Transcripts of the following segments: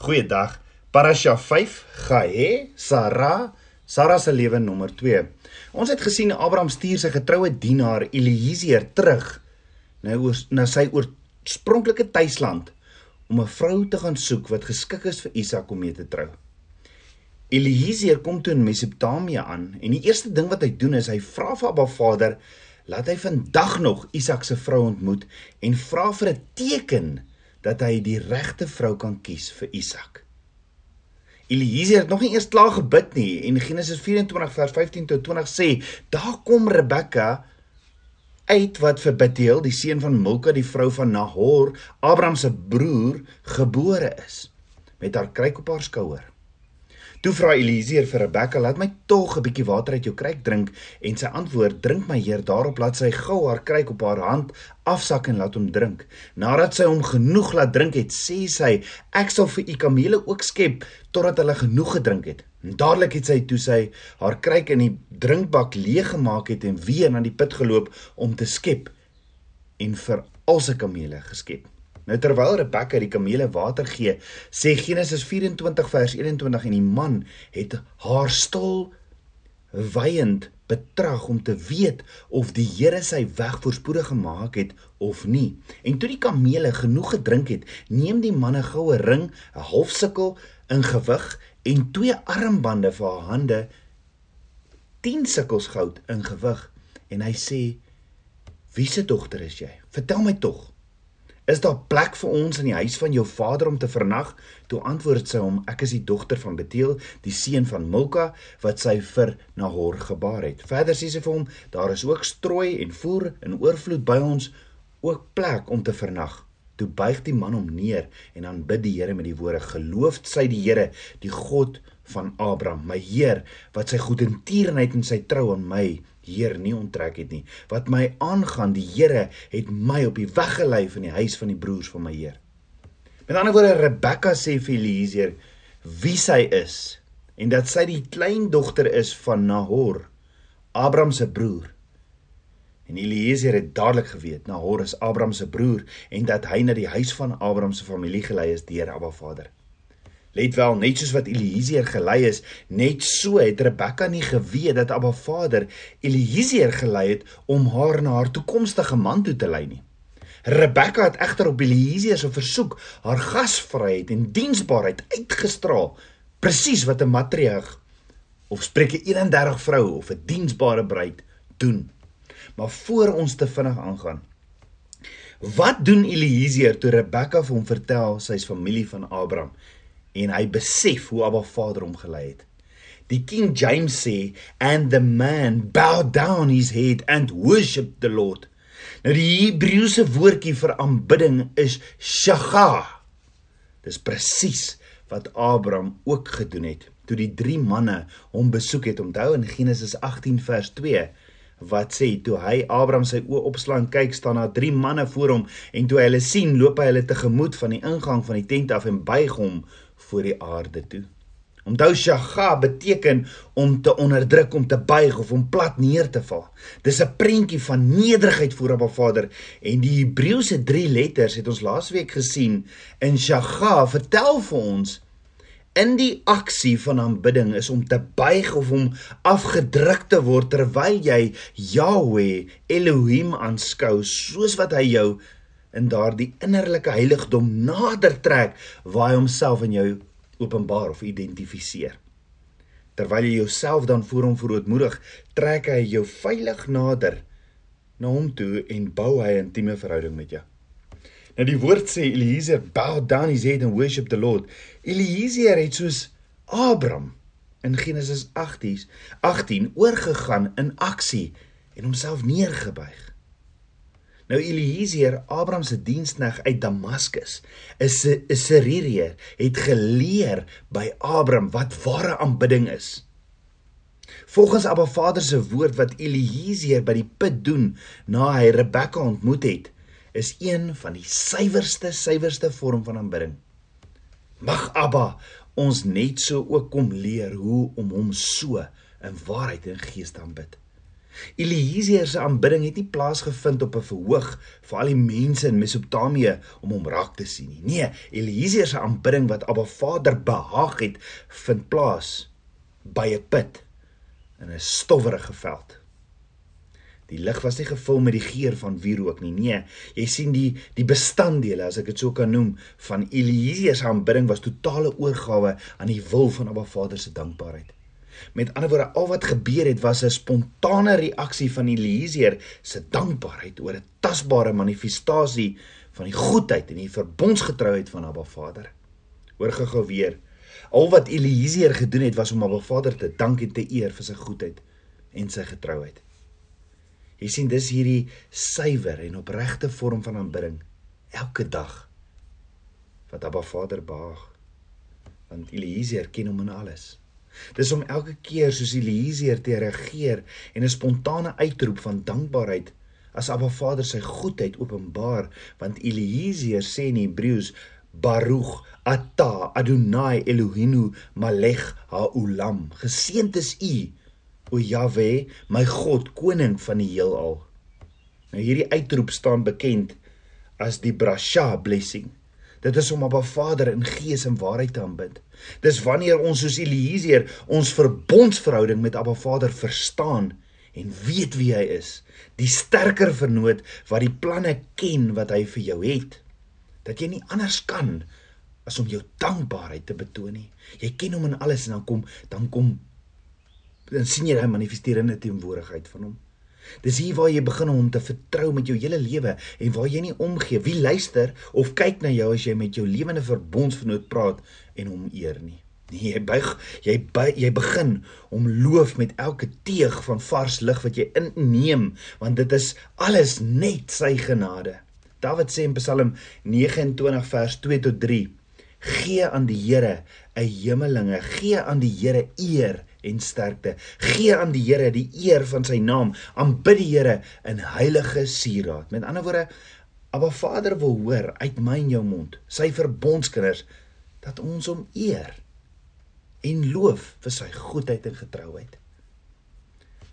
Goeiedag. Parasha 5, Gae, Sara, Sara se lewe nommer 2. Ons het gesien Abraham stuur sy getroue dienaar Eliezer terug nou oor na sy oorspronklike tuisland om 'n vrou te gaan soek wat geskik is vir Isak om mee te trou. Eliezer kom toe in Mesopotamië aan en die eerste ding wat hy doen is hy vra vir Abba Vader laat hy vandag nog Isak se vrou ontmoet en vra vir 'n teken dat hy die regte vrou kan kies vir Isak. Eliezer het nog nie eers klaar gebid nie en Genesis 24 vers 15 tot 20 sê daar kom Rebekka uit wat vir Bethuel die seun van Milka die vrou van Nahor Abraham se broer gebore is met haar kruik op haar skouer. Toe vra Eliezer vir Rebekka, "Laat my tog 'n bietjie water uit jou kruik drink." En sy antwoord, "Drink my Heer." Daarop laat sy gou haar kruik op haar hand afsak en laat hom drink. Nadat sy hom genoeg laat drink het, sê sy, "Ek sal vir u kamele ook skep totdat hulle genoeg gedrink het." En dadelik het sy toe sy haar kruik in die drinkbak leeg gemaak het en weer na die put geloop om te skep en vir al sy kamele geskep. Nou terwyl Rebekka die kamele water gee, sê Genesis 24 vers 21 en die man het haar stil wyend betrag om te weet of die Here sy weg voorspoedig gemaak het of nie. En toe die kamele genoeg gedrink het, neem die man 'n goue ring, 'n halfsikkel in gewig en twee armbande vir haar hande 10 sikkels goud in gewig en hy sê: "Wie se dogter is jy? Vertel my tog." Is daar plek vir ons in die huis van jou vader om te vernag? Toe antwoord sy hom: Ek is die dogter van Beteel, die seun van Milka wat sy vir Nahor gebaar het. Verder sê sy vir hom: Daar is ook strooi en voer in oorvloed by ons, ook plek om te vernag. Toe buig die man hom neer en dan bid die Here met die woorde: Geloof sy die Here, die God van Abraham, my Heer, wat sy goedertierenheid en sy trou aan my Heer nie onttrek het nie. Wat my aangaan, die Here het my op die weg gelei van die huis van die broers van my Heer. Met ander woorde Rebekka sê vir Eliezer wie sy is en dat sy die kleindogter is van Nahor, Abraham se broer. En Eliezer het dadelik geweet Nahor is Abraham se broer en dat hy na die huis van Abraham se familie gelei is deur Abba Vader. Let wel, net soos wat Eliezer gelei is, net so het Rebekka nie geweet dat Abba Vader Eliezer gelei het om haar na haar toekomstige man toe te lei nie. Rebekka het egter op Eliezer se versoek haar gasvryheid en diensbaarheid uitgestraal, presies wat 'n matriarg of Spreuke 31 vrou of 'n diensbare bruid doen. Maar voor ons te vinnig aangaan, wat doen Eliezer toe Rebekka vir hom vertel sy is familie van Abraham? En hy besef hoe Abba Vader hom gelei het. Die King James sê and the man bowed down his head and worshiped the Lord. Nou die Hebreëse woordjie vir aanbidding is shaga. Dis presies wat Abraham ook gedoen het toe die drie manne hom besoek het. Onthou in Genesis 18 vers 2 wat sê toe hy Abraham sy oë opslaan kyk staan daar drie manne voor hom en toe hy hulle sien loop hy hulle tegemoet van die ingang van die tent af en buig hom voor die aarde toe. Onthou shaga beteken om te onderdruk, om te buig of om plat neer te val. Dis 'n prentjie van nederigheid voor Abba Vader en die Hebreëse 3 letters het ons laasweek gesien in shaga vertel vir ons in die aksie van aanbidding is om te buig of om afgedruk te word terwyl jy Yahweh Elohim aanskou soos wat hy jou in daardie innerlike heiligdom nader trek waar hy homself in jou openbaar of identifiseer. Terwyl jy jouself dan voor hom verootmoedig, trek hy jou veilig nader na hom toe en bou hy 'n intieme verhouding met jou. Nou die woord sê Eliezer bow down his head and worship the Lord. Eliezer het soos Abraham in Genesis 18 18 oorgegaan in aksie en homself neergebuig. Nou Eliezer, Abraham se dienskneg uit Damaskus, is 'n Sirië, het geleer by Abraham wat ware aanbidding is. Volgens Abba Vader se woord wat Eliezer by die put doen na hy Rebekka ontmoet het, is een van die suiwerste suiwerste vorm van aanbidding. Mag Abba ons net so ook kom leer hoe om hom so in waarheid en gees te aanbid. Eliezer se aanbidding het nie plaasgevind op 'n verhoog vir al die mense in Mesopotamië om hom raak te sien nie. Nee, Eliezer se aanbidding wat Abba Vader behaag het, vind plaas by 'n put in 'n stowwerige veld. Die lig was nie gevul met die geur van wierook nie. Nee, jy sien die die bestanddele, as ek dit so kan noem, van Eliezer se aanbidding was totale oorgawe aan die wil van Abba Vader se dankbaarheid. Met ander woorde, al wat gebeur het was 'n spontane reaksie van Eliezer se dankbaarheid oor 'n tasbare manifestasie van die goedheid en die verbondsgetrouheid van Abba Vader. Hoor gou-gou weer. Al wat Eliezer gedoen het was om Abba Vader te dank en te eer vir sy goedheid en sy getrouheid. Jy sien dis hierdie suiwer en opregte vorm van aanbidding elke dag wat Abba Vader behaag. Want Eliezer ken hom in alles. Dis om elke keer soos Eliezer te reageer en 'n spontane uitroep van dankbaarheid as Abba Vader sy goedheid openbaar, want Eliezer sê in Hebreëus Baruch Ata Adonai Eloheinu Malech Haolam. Geseënd is U, o Jahwe, my God, koning van die heelal. Nou hierdie uitroep staan bekend as die Brasha blessing. Dit is om Abba Vader in gees en waarheid te aanbid. Dis wanneer ons soos Eliezer ons verbondsverhouding met Abba Vader verstaan en weet wie hy is, die sterker vernoot wat die planne ken wat hy vir jou het, dat jy nie anders kan as om jou dankbaarheid te betoon nie. Jy ken hom in alles en dan kom dan kom dan sien jy hy manifesteer in 'n teenwoordigheid van hom. Dis hier waar jy begin om te vertrou met jou hele lewe en waar jy nie omgee wie luister of kyk na jou as jy met jou lewende verbondsvernoot praat en hom eer nie. Nee, jy buig, jy buig, jy begin om loof met elke teeg van vars lig wat jy inneem want dit is alles net sy genade. Dawid sê in Psalm 29 vers 2 tot 3: Gee aan die Here 'n hemelinge, gee aan die Here eer en sterkte. Gee aan die Here die eer van sy naam. Aanbid die Here in heilige sieraad. Met ander woorde, Abba Vader wil hoor uit my en jou mond, sy verbondskinders, dat ons hom eer en loof vir sy goedheid en getrouheid.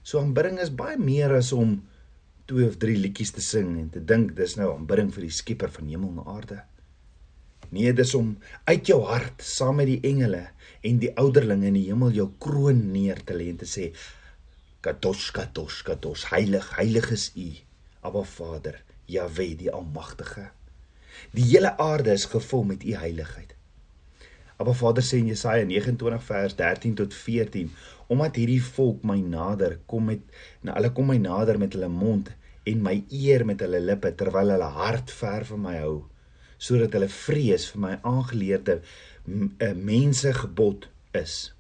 So aanbidding is baie meer as om twee of drie liedjies te sing en te dink dis nou aanbidding vir die Skepper van hemel en aarde. Nee, dis om uit jou hart saam met die engele en die ouderlinge in die hemel jou kroon neer te lê en te sê Kadosh Kadosh Kadosh heilig heilig is U Abba Vader Jahwe die almagtige. Die hele aarde is gevul met U heiligheid. Abba Vader sê in Jesaja 29 vers 13 tot 14 omdat hierdie volk my nader kom met nou hulle kom my nader met hulle mond en my eer met hulle lippe terwyl hulle hart ver van my hou sodat hulle vrees vir my aangeleerde eh, mense gebod is.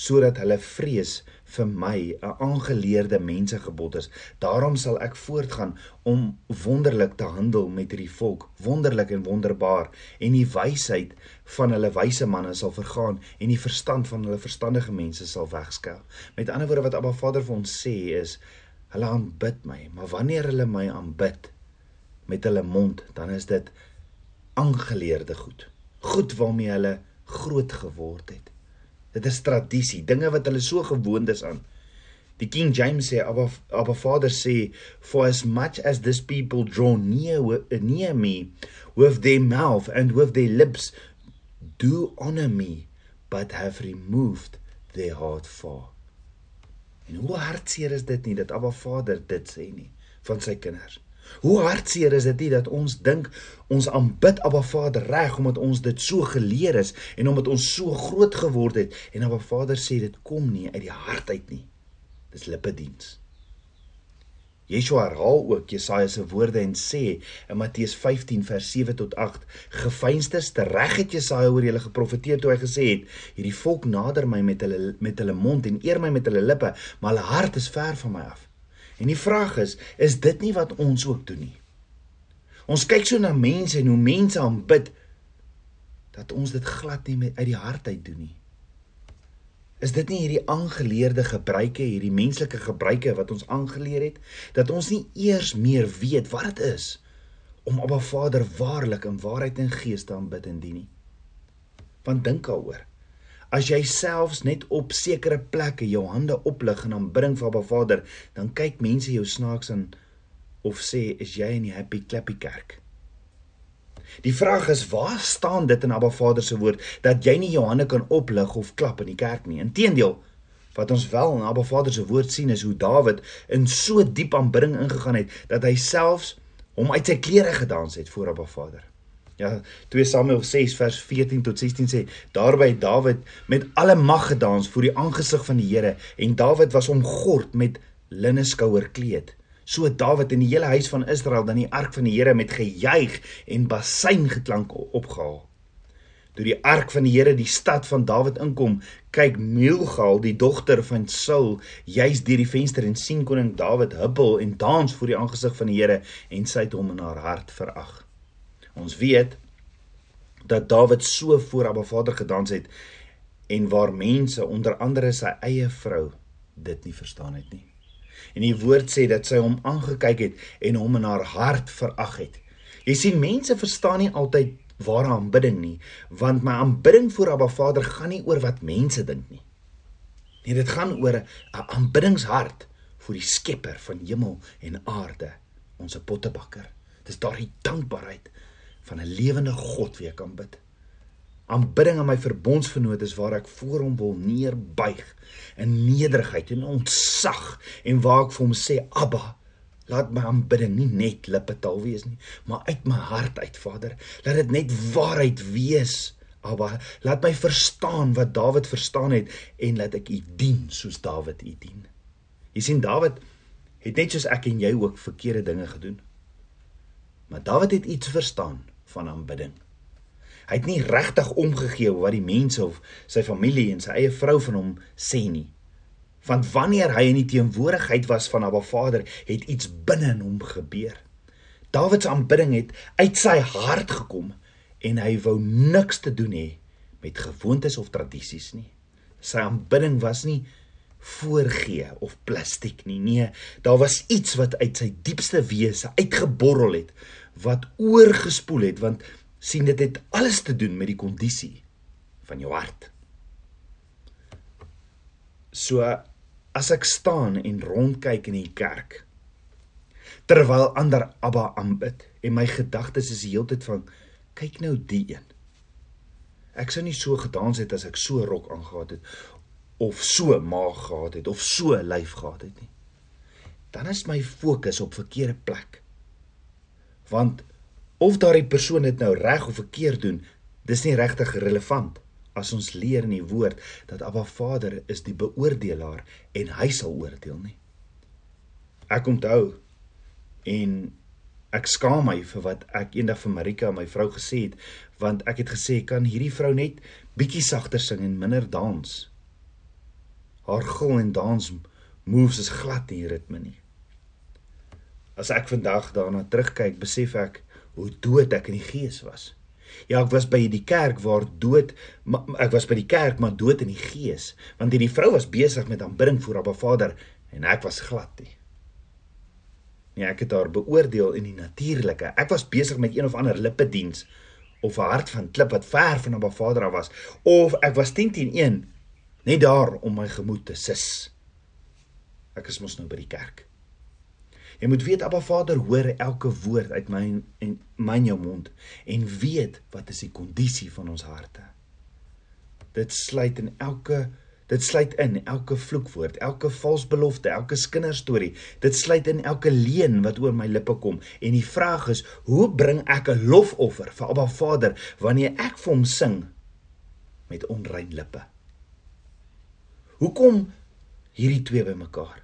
Sodat hulle vrees vir my 'n aangeleerde mense gebod is. Daarom sal ek voortgaan om wonderlik te handel met hierdie volk wonderlik en wonderbaar. En die wysheid van hulle wyse manne sal vergaan en die verstand van hulle verstandige mense sal wegskel met ander woorde wat Abba Vader vir ons sê is hulle aanbid my maar wanneer hulle my aanbid met hulle mond, dan is dit aangeleerde goed. Goed waarmee hulle groot geword het. Dit is tradisie, dinge wat hulle so gewoond is aan. Die King James sê, Abba, Abba Vader sê, for as much as this people draw near, near me with their mouth and with their lips, do honor me, but have removed their heart far. En hoe hartseer is dit nie dat Abba Vader dit sê nie van sy kinders. Hoe hartseer is dit nie dat ons dink ons aanbid Abba Vader reg omdat ons dit so geleer is en omdat ons so groot geword het en Abba Vader sê dit kom nie uit die hart uit nie. Dis lippediens. Yeshua herhaal ook Jesaja se woorde en sê in Matteus 15 vers 7 tot 8: "Gefeinstes te reg het Jesaja oor julle geprofeteer toe hy gesê het: Hierdie volk nader my met hulle met hulle mond en eer my met hulle lippe, maar hulle hart is ver van my af." En die vraag is, is dit nie wat ons ook doen nie? Ons kyk so na mense en hoe mense aanbid dat ons dit glad nie met uit die hart uit doen nie. Is dit nie hierdie aangeleerde gebruike, hierdie menslike gebruike wat ons aangeleer het dat ons nie eers meer weet wat dit is om Abba Vader waarlik in waarheid en gees te aanbid en dien nie? Want dink daaroor. As jy selfs net op sekere plekke jou hande oplig en aanbidding vir Abba Vader, dan kyk mense jou snaaks aan of sê is jy in die happy clappy kerk? Die vraag is waar staan dit in Abba Vader se woord dat jy nie jou hande kan oplig of klap in die kerk nie. Inteendeel, wat ons wel in Abba Vader se woord sien is hoe Dawid in so diep aanbidding ingegaan het dat hy selfs hom uit sy klere gedans het voor Abba Vader. Ja, 2 Samuel 6 vers 14 tot 16 sê: Daarby Dawid met alle mag gedans voor die aangesig van die Here en Dawid was omgord met linne skouerkleed. So het Dawid en die hele huis van Israel dan die ark van die Here met gejuig en basuingeklank opgehaal. Toe die ark van die Here die stad van Dawid inkom, kyk Milgal, die dogter van Saul, juis deur die venster en sien koning Dawid huppel en dans voor die aangesig van die Here en sy het hom in haar hart verag. Ons weet dat Dawid so voor Abba Vader gedans het en waar mense onder andere sy eie vrou dit nie verstaan het nie. En die woord sê dat sy hom aangekyk het en hom in haar hart verag het. Jy sien mense verstaan nie altyd ware aanbidding nie, want my aanbidding voor Abba Vader gaan nie oor wat mense dink nie. Nee, dit gaan oor 'n aanbiddingshart vir die Skepper van hemel en aarde, ons pottebakker. Dis daardie dankbaarheid van 'n lewende God wie ek kan bid. Aanbidding aan my verbondsvernoot is waar ek voor hom wil neerbuig in nederigheid en ontzag en waar ek vir hom sê Abba Laat my aanbidding nie net lippetaal wees nie, maar uit my hart uit, Vader. Laat dit net waarheid wees. Abba, laat my verstaan wat Dawid verstaan het en laat ek U dien soos Dawid U dien. Jy sien Dawid het net soos ek en jy ook verkeerde dinge gedoen. Maar Dawid het iets verstaan van aanbidding. Hy het nie regtig omgegee wat die mense of sy familie en sy eie vrou van hom sê nie. Want wanneer hy in die teenwoordigheid was van Abba Vader, het iets binne in hom gebeur. Dawid se aanbidding het uit sy hart gekom en hy wou niks te doen hê met gewoontes of tradisies nie. Sy aanbidding was nie voorgee of plastiek nie. Nee, daar was iets wat uit sy diepste wese uitgeborrel het wat oorgespoel het want sien dit het alles te doen met die kondisie van jou hart. So as ek staan en rondkyk in die kerk terwyl ander Abba aanbid en my gedagtes is die hele tyd van kyk nou die een. Ek sou nie so gedans het as ek so rok aangetree het of so maag gehad het of so lyf gehad het nie. Dan is my fokus op verkeerde plek. Want of daardie persoon dit nou reg of verkeerd doen, dis nie regtig relevant as ons leer in die woord dat Abba Vader is die beoordelaar en hy sal oordeel nie. Ek onthou en ek skaam my vir wat ek eendag vir Marika, my vrou gesê het, want ek het gesê kan hierdie vrou net bietjie sagter sing en minder dans. Haar gil en dans moves is glad nie ritme nie. As ek vandag daarna terugkyk, besef ek hoe dood ek in die gees was. Ja, ek was by die kerk waar dood ek was by die kerk maar dood in die gees, want hierdie vrou was besig met aanbidding voor haar Vader en ek was glad nie. Nee, ek het haar beoordeel in die natuurlike. Ek was besig met een of ander lippediens of 'n hart van klip wat ver van haar Vader af was of ek was 10 teen 1 net daar om my gemoed te sis. Ek is mos nou by die kerk. Jy moet weet Abba Vader hoor elke woord uit my en my jou mond en weet wat is die kondisie van ons harte. Dit sluit in elke dit sluit in elke vloekwoord, elke vals belofte, elke kinderstorie. Dit sluit in elke leuen wat oor my lippe kom en die vraag is, hoe bring ek 'n lofoffer vir Abba Vader wanneer ek vir hom sing met onrein lippe? Hoekom hierdie twee bymekaar?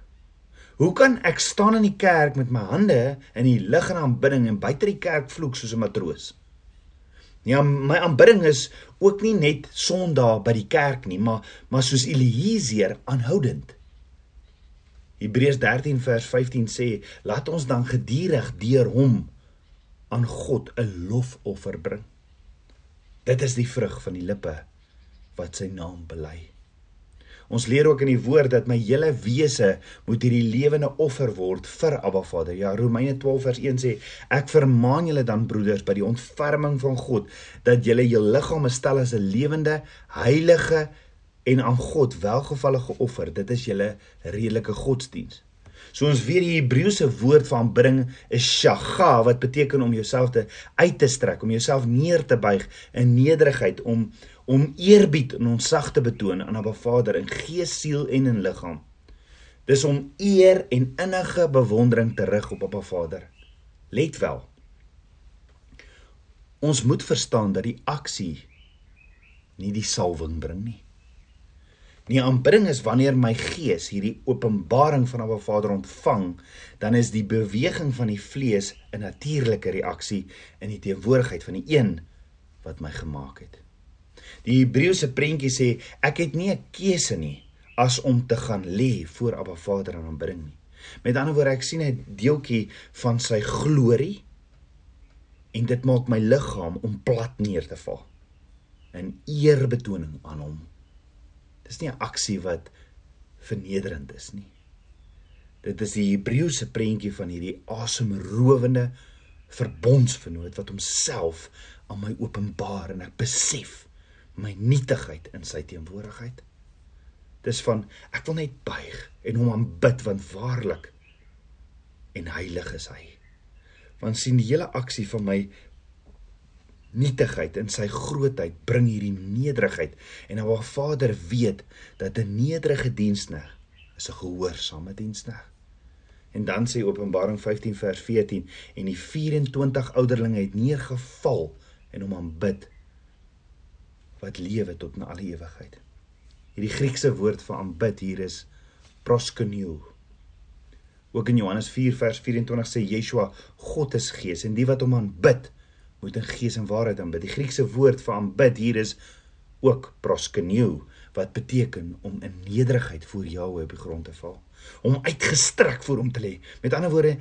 Hoe kan ek staan in die kerk met my hande in die lig en aanbidding en buite die kerk vloek soos 'n matroos? Ja, my aanbidding is ook nie net Sondag by die kerk nie, maar maar soos Eliezer aanhoudend. Hebreërs 13 vers 15 sê, laat ons dan gedurig deur hom aan God 'n lofoffer bring. Dit is die vrug van die lippe wat sy naam bely. Ons leer ook in die woord dat my hele wese moet hierdie lewende offer word vir Abba Vader. Ja, Romeine 12 vers 1 sê: Ek vermaan julle dan broeders by die ontferming van God dat julle jul liggame stel as 'n lewende, heilige, en aan God welgevallige offer, dit is julle redelike godsdiens. So ons weet die Hebreëse woord vir aanbidding is shaga wat beteken om jouself te uit te strek, om jouself neer te buig in nederigheid om om eerbied en ontzag te betoon aan Abba Vader in gees, siel en in liggaam. Dis om eer en innige bewondering te rig op Abba Vader. Let wel. Ons moet verstaan dat die aksie nie die salwing bring nie. Nie aanbidding is wanneer my gees hierdie openbaring van Abba Vader ontvang, dan is die beweging van die vlees 'n natuurlike reaksie in die teenwoordigheid van die een wat my gemaak het. Die Hebreëse prentjie sê ek het nie 'n keuse nie as om te gaan lê voor Abba Vader en aanbidding nie. Met ander woorde ek sien 'n deeltjie van sy glorie en dit maak my liggaam om plat neer te val in eerbetoning aan hom. Dis nie 'n aksie wat vernederend is nie. Dit is die Hebreëse prentjie van hierdie asemrowende verbondsvernoot wat homself aan my openbaar en ek besef my nietigheid in sy teenwoordigheid. Dis van ek wil net buig en hom aanbid want waarlik en heilig is hy. Want sien die hele aksie van my nietigheid en sy grootheid bring hierdie nederigheid en nou waar Vader weet dat 'n nederige diensneg is 'n gehoorsame diensneg. En dan sê Openbaring 15 vers 14 en die 24 ouderlinge het neergeval en hom aanbid wat lewe tot in alle ewigheid. Hierdie Griekse woord vir aanbid hier is proskuneo. Ook in Johannes 4 vers 24 sê Yeshua God is gees en die wat hom aanbid moet in gees en waarheid aanbid. Die Griekse woord vir aanbid hier is ook proskuneo wat beteken om in nederigheid voor Jahwe op die grond te val, om uitgestrek voor hom te lê. Met ander woorde,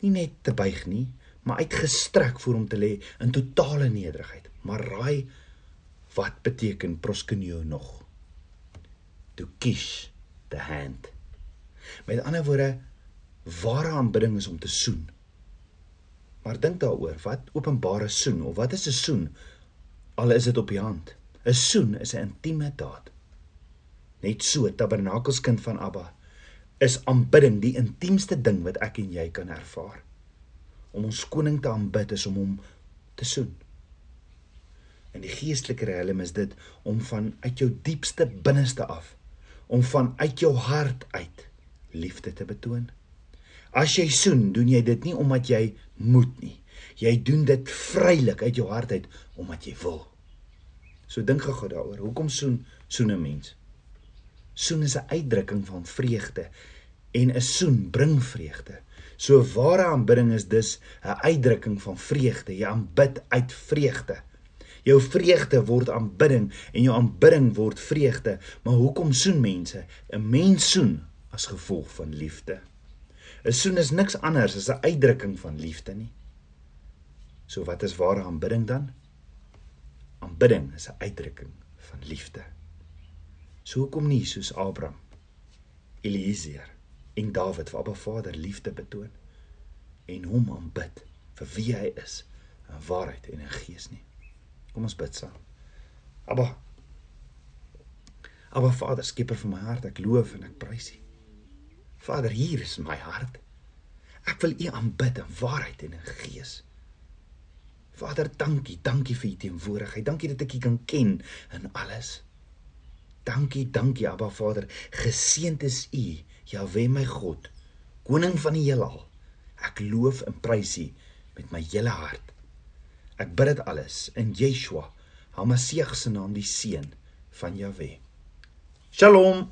nie net te buig nie, maar uitgestrek voor hom te lê in totale nederigheid. Maar raai wat beteken proskuneo nog? To kiss the hand. Met ander woorde, ware aanbidding is om te soen Maar dink daaroor, wat openbare soen of wat is 'n soen? Al is dit op die hand. 'n Soen is 'n intieme daad. Net so tabernakelskind van Abba is aanbidding die intiemste ding wat ek en jy kan ervaar. Om ons koning te aanbid is om hom te soen. En die geestelike riem is dit om van uit jou diepste binneste af om van uit jou hart uit liefde te betoon. As jy soen, doen jy dit nie omdat jy moet nie. Jy doen dit vrylik uit jou hart uit omdat jy wil. So dink gou daaroor. Hoekom soen soen 'n mens? Soen is 'n uitdrukking van vreugde en 'n soen bring vreugde. So ware aanbidding is dus 'n uitdrukking van vreugde. Jy aanbid uit vreugde. Jou vreugde word aanbidding en jou aanbidding word vreugde. Maar hoekom soen mense? 'n Mens soen as gevolg van liefde. 'n Soen is niks anders as 'n uitdrukking van liefde nie. So wat is ware aanbidding dan? Aanbidding is 'n uitdrukking van liefde. So hoekom nie soos Abraham, Eliezer en Dawid vir Abba Vader liefde betoon en hom aanbid vir wie hy is in waarheid en in gees nie. Kom ons bid saam. Abba Abba Vader, skieper van my hart, ek loof en ek prys U. Vader, hier is my hart. Ek wil U aanbid in waarheid en in gees. Vader, dankie, dankie vir U teenwoordigheid. Dankie dat ek U kan ken in alles. Dankie, dankie Abba Vader. Geseënd is U, Jahwe my God, koning van die heelal. Ek loof en prys U met my hele hart. Ek bid dit alles in Yeshua, Hamasieg se naam, die seun van Jahwe. Shalom.